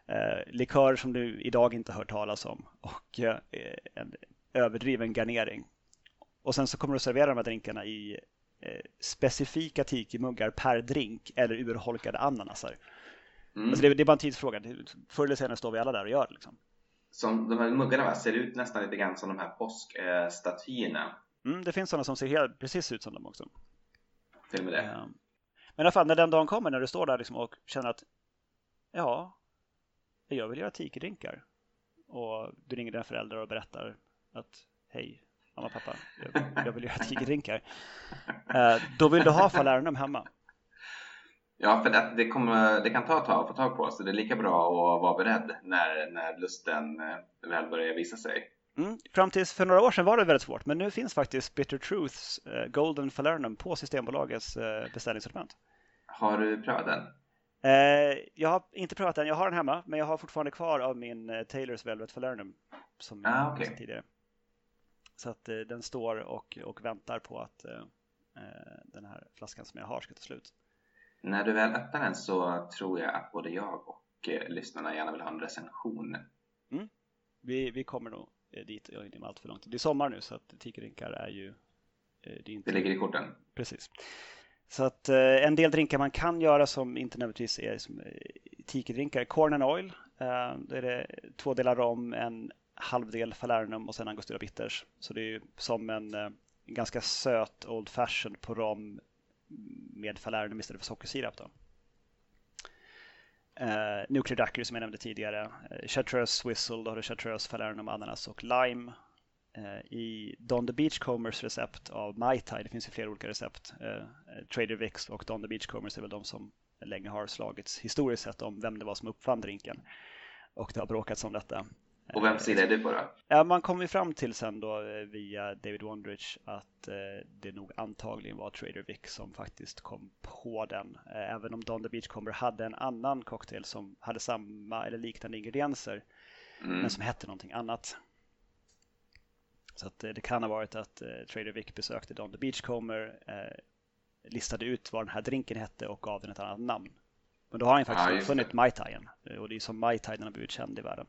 Eh, likör som du idag inte hört talas om och eh, en överdriven garnering. Och sen så kommer du servera de här drinkarna i specifika tiki-muggar per drink eller urholkade ananasar. Mm. Alltså det, det, är bara en tidsfråga. Förr eller senare står vi alla där och gör det. Liksom. Som de här muggarna va? ser ut nästan lite grann som de här påskstatyerna. Mm, det finns sådana som ser helt, precis ut som dem också. Till och med det. Ja. Men i alla fall när den dagen kommer när du står där liksom och känner att ja, jag vill göra tikidrinkar. Och du ringer dina föräldrar och berättar att hej, mamma och pappa, jag, jag vill göra tikidrinkar. *laughs* Eh, då vill du ha falernum hemma. Ja, för det, det, kommer, det kan ta ett tag att få tag på, så det är lika bra att vara beredd när, när lusten eh, väl börjar visa sig. Mm. Fram tills för några år sedan var det väldigt svårt, men nu finns faktiskt Bitter Truths uh, Golden Falernum på Systembolagets uh, beställningssortiment. Har du prövat den? Uh, jag har inte prövat den, jag har den hemma, men jag har fortfarande kvar av min uh, Taylors Velvet Falernum som ah, jag okay. tidigare. Så att den står och, och väntar på att den här flaskan som jag har ska ta slut. När du väl öppnar den så tror jag att både jag och eh, lyssnarna gärna vill ha en recension. Mm. Vi, vi kommer nog eh, dit inom allt för långt. Det är sommar nu så att tikrinkar är ju... Eh, det, är inte... det ligger i korten. Precis. Så att eh, en del drinkar man kan göra som inte nödvändigtvis är som eh. Corn and Oil eh, Då är det två delar rom, en halvdel Falernum och sen Angostura Bitters. Så det är ju som en, eh, ganska söt Old Fashioned på rom med Falernum istället för sockersirap. Då. Eh, Nuclear Daiquiri som jag nämnde tidigare. eh, Chartreuse Whistle, då har du Chartreuse, Falernum, ananas och lime. Uh, I Don the Beachcombers recept av Mai Tai, det finns ju flera olika recept. Uh, Trader Vicks och Don the Beachcombers är väl de som länge har slagits historiskt sett om vem det var som uppfann drinken. Och det har bråkats om detta. Och vem sida är du på då? Ja, man kom ju fram till sen då eh, via David Wondrich att eh, det nog antagligen var Trader Vic som faktiskt kom på den. Eh, även om Don the Beachcomber hade en annan cocktail som hade samma eller liknande ingredienser mm. men som hette någonting annat. Så att det kan ha varit att Trader Vic besökte Don the Beachcomber, listade ut vad den här drinken hette och gav den ett annat namn. Men då har han faktiskt ja, uppfunnit Mai Taien och det är som Mai Tai den har blivit känd i världen.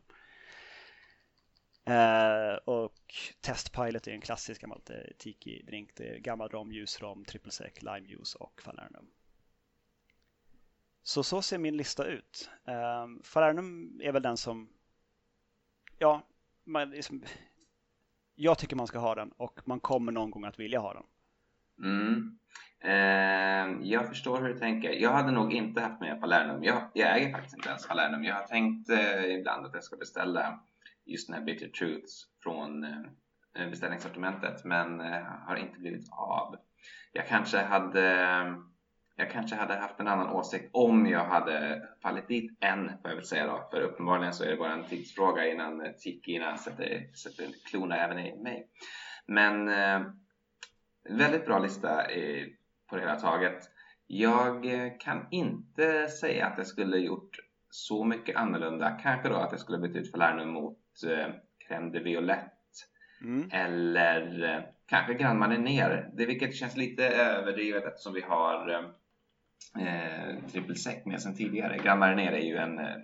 Uh, och Testpilot är en klassisk gammal eh, tiki-drink. Det är gammal rom, ljusrom, triple sec, lime juice och falernum. Så så ser min lista ut. Um, falernum är väl den som, ja, man, liksom, jag tycker man ska ha den och man kommer någon gång att vilja ha den. Mm. Eh, jag förstår hur du tänker. Jag hade nog inte haft med Palernum. Jag, jag äger faktiskt inte ens Palernum. Jag har tänkt eh, ibland att jag ska beställa just den här Bitter Truths från eh, eh beställningssortimentet men eh, har inte blivit av. Jag kanske hade eh, jag kanske hade haft en annan åsikt om jag hade fallit dit än, får jag väl säga då. För uppenbarligen så är det bara en tidsfråga innan Tikina sätter, sätter klona även i mig. Men eh, väldigt bra lista i, på det hela taget. Jag kan inte säga att jag skulle gjort så mycket annorlunda. Kanske då att jag skulle bytt ut Falernum mot eh, crème de violette mm. eller eh, kanske Grand Marinier. Det vilket känns lite överdrivet eftersom vi har eh, triple sec med sedan tidigare. Grand Marinier är ju en, eh,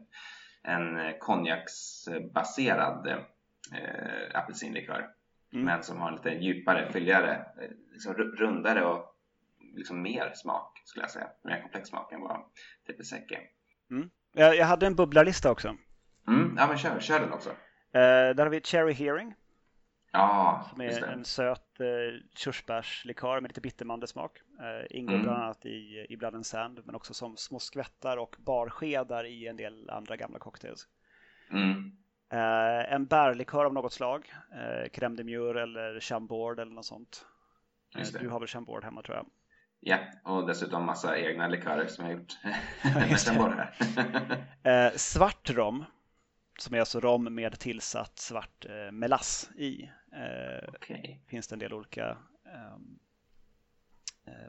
en konjaksbaserad eh, apelsinlikör mm. men som har en lite djupare, fylligare, eh, liksom rundare och liksom mer smak skulle jag säga. Mer komplex smak än vad triple sec är. Mm. Jag, jag hade en bubblarlista också. Mm, ja men kör, kör den också. Uh, där har vi Cherry Hearing. Ja, Som är en söt uh, körsbärslikör med lite bittermandelsmak. Uh, ingår mm. bland annat i, i Blood and Sand men också som små skvättar och barskedar i en del andra gamla cocktails. Mm. Uh, en bärlikör av något slag. Uh, crème de mure eller chambord eller något sånt. Du har väl chambord hemma tror jag. Ja, och dessutom massa egna likörer som jag har gjort *laughs* med chambord här. svart rom som är alltså rom med tillsatt svart eh, melass i. Eh, okay. Finns det en del olika, eh,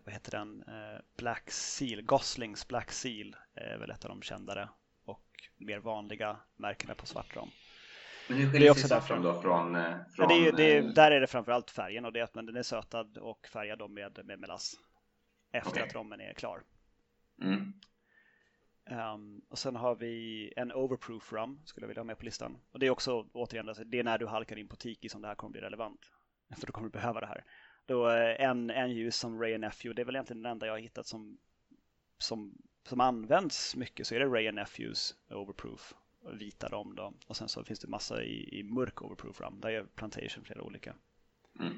vad heter den, eh, Black Seal, Goslings Black Seal är väl ett av de kändare och mer vanliga märkena på svart rom. Men hur skiljer sig svartrom då från? från ja, det är, det är, där är det framförallt färgen och det är att den är sötad och färgad med, med melass efter okay. att rommen är klar. Mm. Um, och sen har vi en overproof rum, skulle jag vilja ha med på listan. Och det är också, återigen, alltså, det är när du halkar in på Tiki som det här kommer bli relevant. För då kommer du behöva det här. Då eh, en, en ljus som Ray Nephew, det är väl egentligen den enda jag har hittat som, som, som används mycket, så är det Ray Nephews overproof, vita rom då. Och sen så finns det massa i, i mörk overproof rum, där är Plantation flera olika. Mm.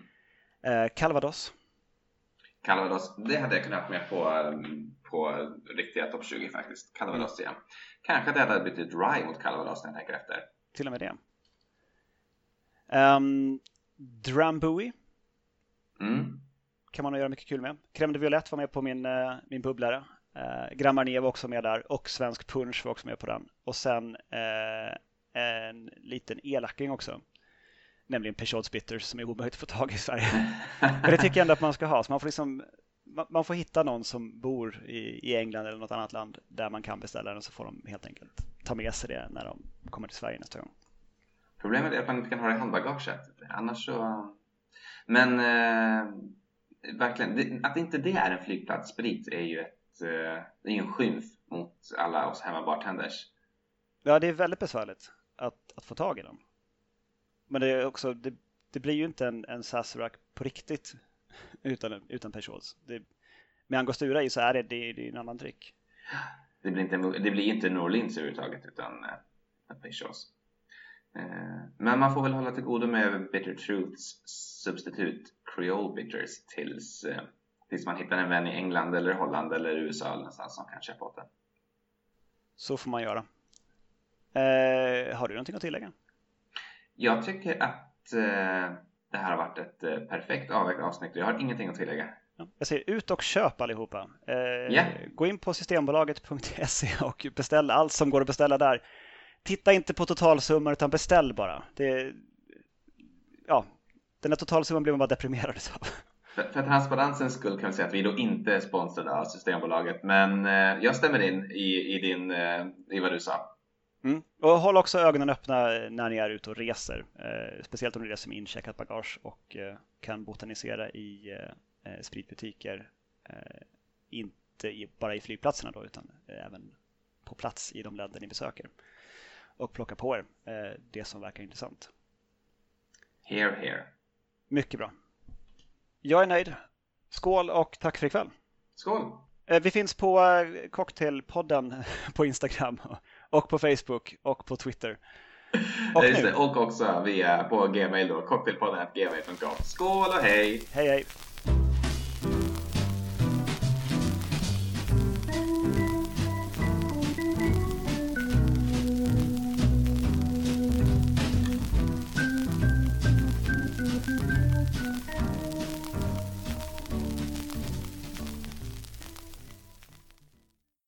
Uh, Calvados. Calvados, det hade jag kunnat ha med på um, på riktiga topp 20 faktiskt. Calvados igen. Kanske att jag hade ut Rye mot Calvados när jag tänker efter. Till och med det. Um, Drambuie. Mm. Kan man göra mycket kul med. Crème de Violette var med på min, uh, min bubblare. Uh, Grand Marnier var också med där och Svensk Punch var också med på den. Och sen uh, en liten elaking också. Nämligen Peugeot Bitters som är omöjligt att få tag i Sverige. Men det tycker jag ändå att man ska ha. Så man får liksom man får hitta någon som bor i, i England eller något annat land där man kan beställa den så får de helt enkelt ta med sig det när de kommer till Sverige nästa gång. Problemet är att man inte kan ha det i handbagaget. Annars så... Men eh, verkligen, att inte det är en flygplatssprit är ju ett, eh, är en skymf mot alla oss hemmabartenders. Ja, det är väldigt besvärligt att, att få tag i den. Men det är också, det, det blir ju inte en, en Sazerac på riktigt utan, utan Peugeots. Det, med Angostura i så är det, det, det är en annan dryck. Det blir inte, det blir inte New Orleans överhuvudtaget utan, affishos. Men man får väl hålla till godo med Bitter Truths substitut Creole Bitters tills, tills man hittar en vän i England eller Holland eller USA eller någonstans som kan köpa åt den. Så får man göra. Eh, har du någonting att tillägga? Jag tycker att eh, det här har varit ett eh, perfekt avvägt avsnitt och jag har ingenting att tillägga. Jag säger ut och köp allihopa. Eh, yeah. Gå in på systembolaget.se och beställ allt som går att beställa där. Titta inte på totalsummor utan beställ bara. Det, ja, den här totalsumman blir man bara deprimerad av. För, för transparensens skull kan vi säga att vi då inte är sponsrade av Systembolaget men eh, jag stämmer in i, i, din, eh, i vad du sa. Mm. Och håll också ögonen öppna när ni är ute och reser. Eh, speciellt om ni reser med incheckat bagage och eh, kan botanisera i eh, eh spritbutiker. Eh, inte i, bara i flygplatserna då utan även på plats i de länder ni besöker. Och plocka på er eh, det som verkar intressant. Here, here. Mycket bra. Jag är nöjd. Skål och tack för ikväll. Skål! Vi finns på Cocktailpodden *laughs* på Instagram och på Facebook och på Twitter. *laughs* Och, Just det, och också via på Gmail då, cocktailpodden.gmail.com. Skål och hej! Hej hej!